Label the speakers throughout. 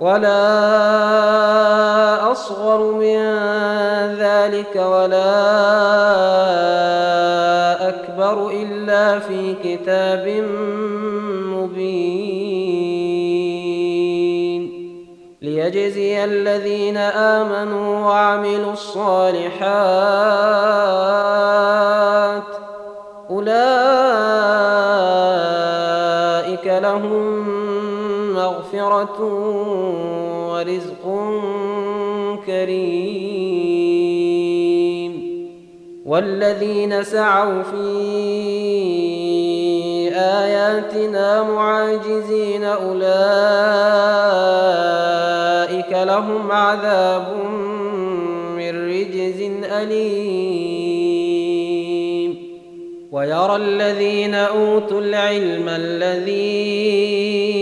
Speaker 1: ولا اصغر من ذلك ولا اكبر الا في كتاب مبين ليجزي الذين امنوا وعملوا الصالحات ورزق كريم. والذين سعوا في آياتنا معاجزين أولئك لهم عذاب من رجز أليم. ويرى الذين أوتوا العلم الذي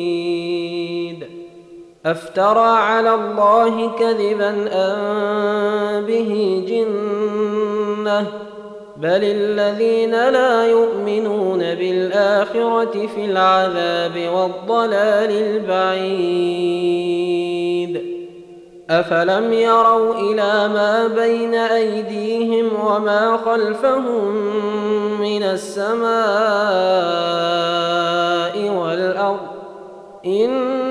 Speaker 1: أفترى على الله كذبا ان به جنة؟ بل الذين لا يؤمنون بالآخرة في العذاب والضلال البعيد. أفلم يروا إلى ما بين أيديهم وما خلفهم من السماء والأرض؟ إن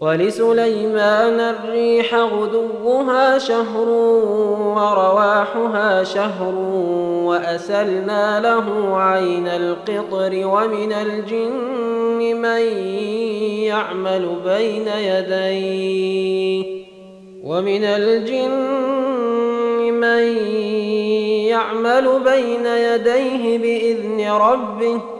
Speaker 1: ولسليمان الريح غدوها شهر ورواحها شهر وأسلنا له عين القطر ومن الجن من يعمل بين يديه ومن الجن من يعمل بين يديه بإذن ربه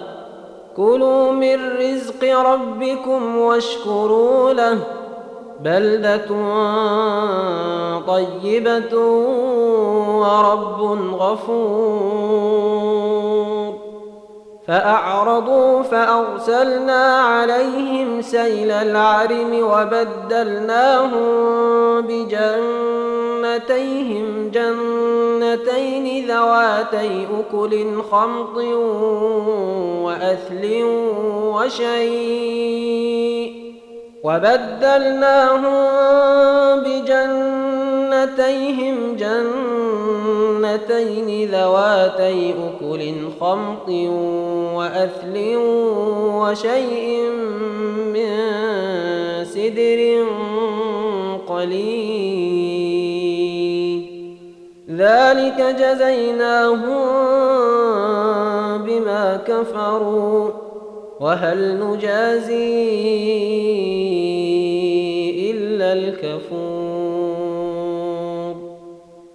Speaker 1: كلوا من رزق ربكم واشكروا له بلدة طيبة ورب غفور. فأعرضوا فأرسلنا عليهم سيل العرم وبدلناهم بجنتيهم جنتين ذواتي أكل خمط وأثل وشيء وبدلناهم بجنتيهم جنتين ذواتي أكل خمط وأثل وشيء من سدر قليل. ذلك جزيناهم بما كفروا. وهل نجازي إلا الكفور؟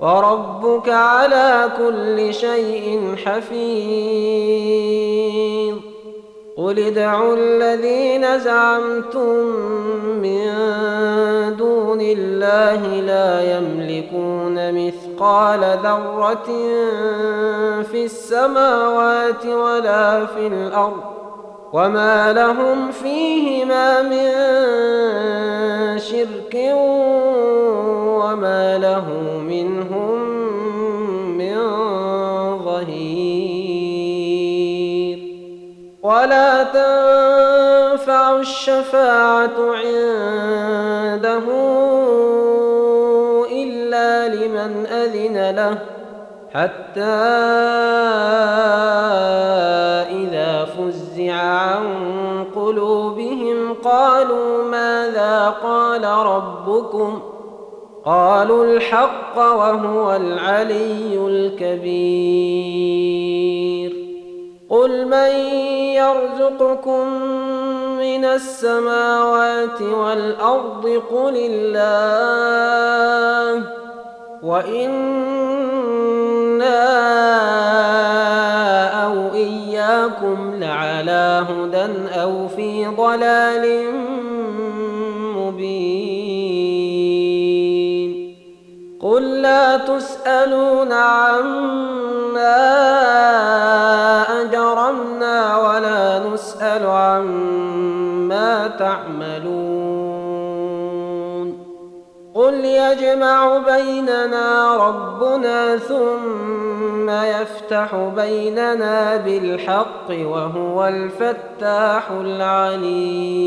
Speaker 1: وربك على كل شيء حفيظ. قل ادعوا الذين زعمتم من دون الله لا يملكون مثقال ذرة في السماوات ولا في الأرض وما لهم فيهما من شرك وما له منهم من ظهير ولا تنفع الشفاعة عنده إلا لمن أذن له حتى إذا فزع عن قلوبهم قالوا ماذا قال ربكم قالوا الحق وهو العلي الكبير. قل من يرزقكم من السماوات والأرض قل الله. وإنا أو إياكم لعلى هدى أو في ضلال مبين. قل لا تسألون عما أجرمنا ولا نسأل عما تعملون. قل يجمع بيننا ربنا ثم يفتح بيننا بالحق وهو الفتاح العليم.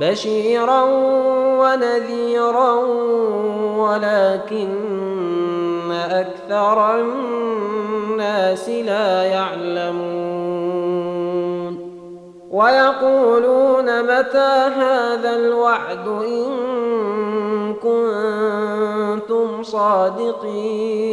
Speaker 1: بشيرا ونذيرا ولكن أكثر الناس لا يعلمون. ويقولون متى هذا الوعد ان كنتم صادقين.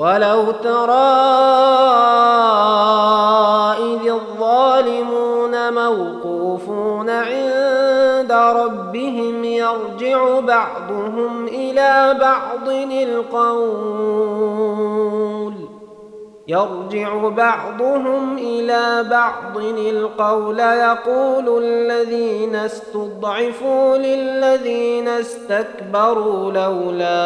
Speaker 1: ولو ترى إذ الظالمون موقوفون عند ربهم يرجع بعضهم إلى بعض القول يرجع بعضهم إلى بعض القول يقول الذين استضعفوا للذين استكبروا لولا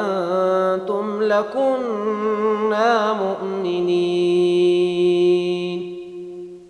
Speaker 1: أنتم لكنا مؤمنين.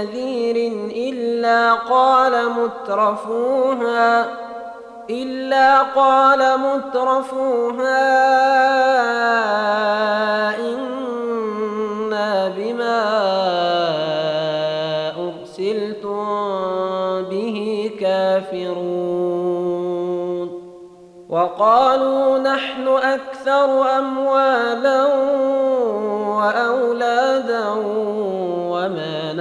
Speaker 1: نذير إلا قال مترفوها إلا قال مترفوها إنا بما أرسلتم به كافرون. وقالوا نحن أكثر أموالا وما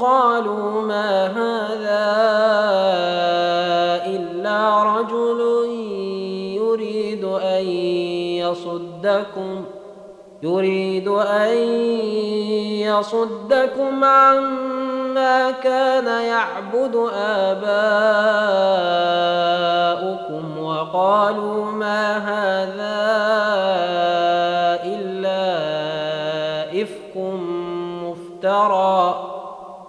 Speaker 1: قالوا ما هذا إلا رجل يريد أن يصدكم يريد أن يصدكم عما كان يعبد آباؤكم وقالوا ما هذا إلا إفك مفترى.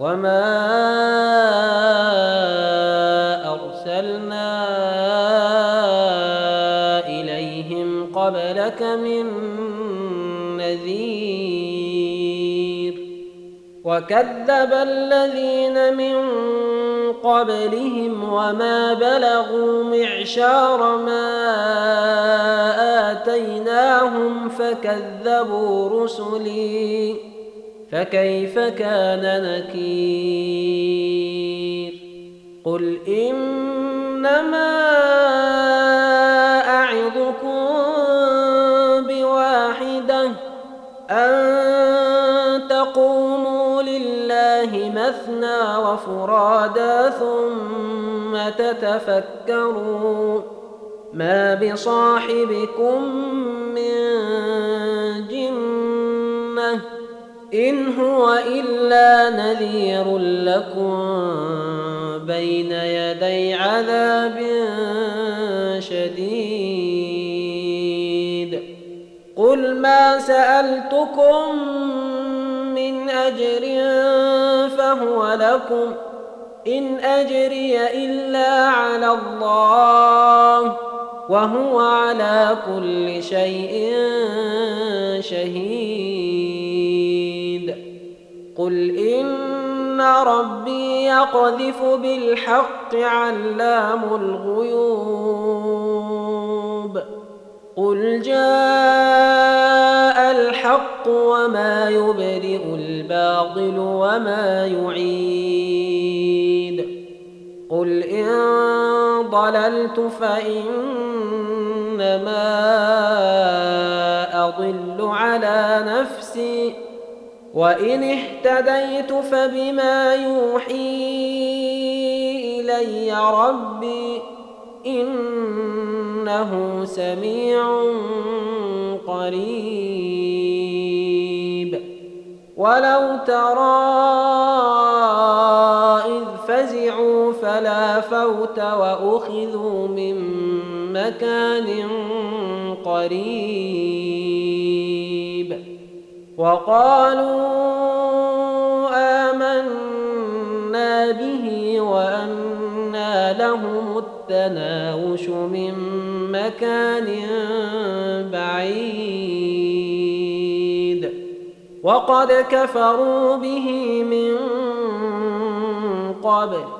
Speaker 1: وما ارسلنا اليهم قبلك من نذير وكذب الذين من قبلهم وما بلغوا معشار ما اتيناهم فكذبوا رسلي فكيف كان نكير؟ قل إنما أعظكم بواحدة أن تقوموا لله مثنى وفرادا ثم تتفكروا ما بصاحبكم إن هو إلا نذير لكم بين يدي عذاب شديد. قل ما سألتكم من أجر فهو لكم. إن أجري إلا على الله. وهو على كل شيء شهيد. قل إن ربي يقذف بالحق علام الغيوب. قل جاء الحق وما يبدئ الباطل وما يعيد. قل ان ضللت فانما اضل على نفسي وان اهتديت فبما يوحي الي ربي انه سميع قريب. ولو ترى فلا فوت وأخذوا من مكان قريب وقالوا آمنا به وأنا لهم التناوش من مكان بعيد وقد كفروا به من قبل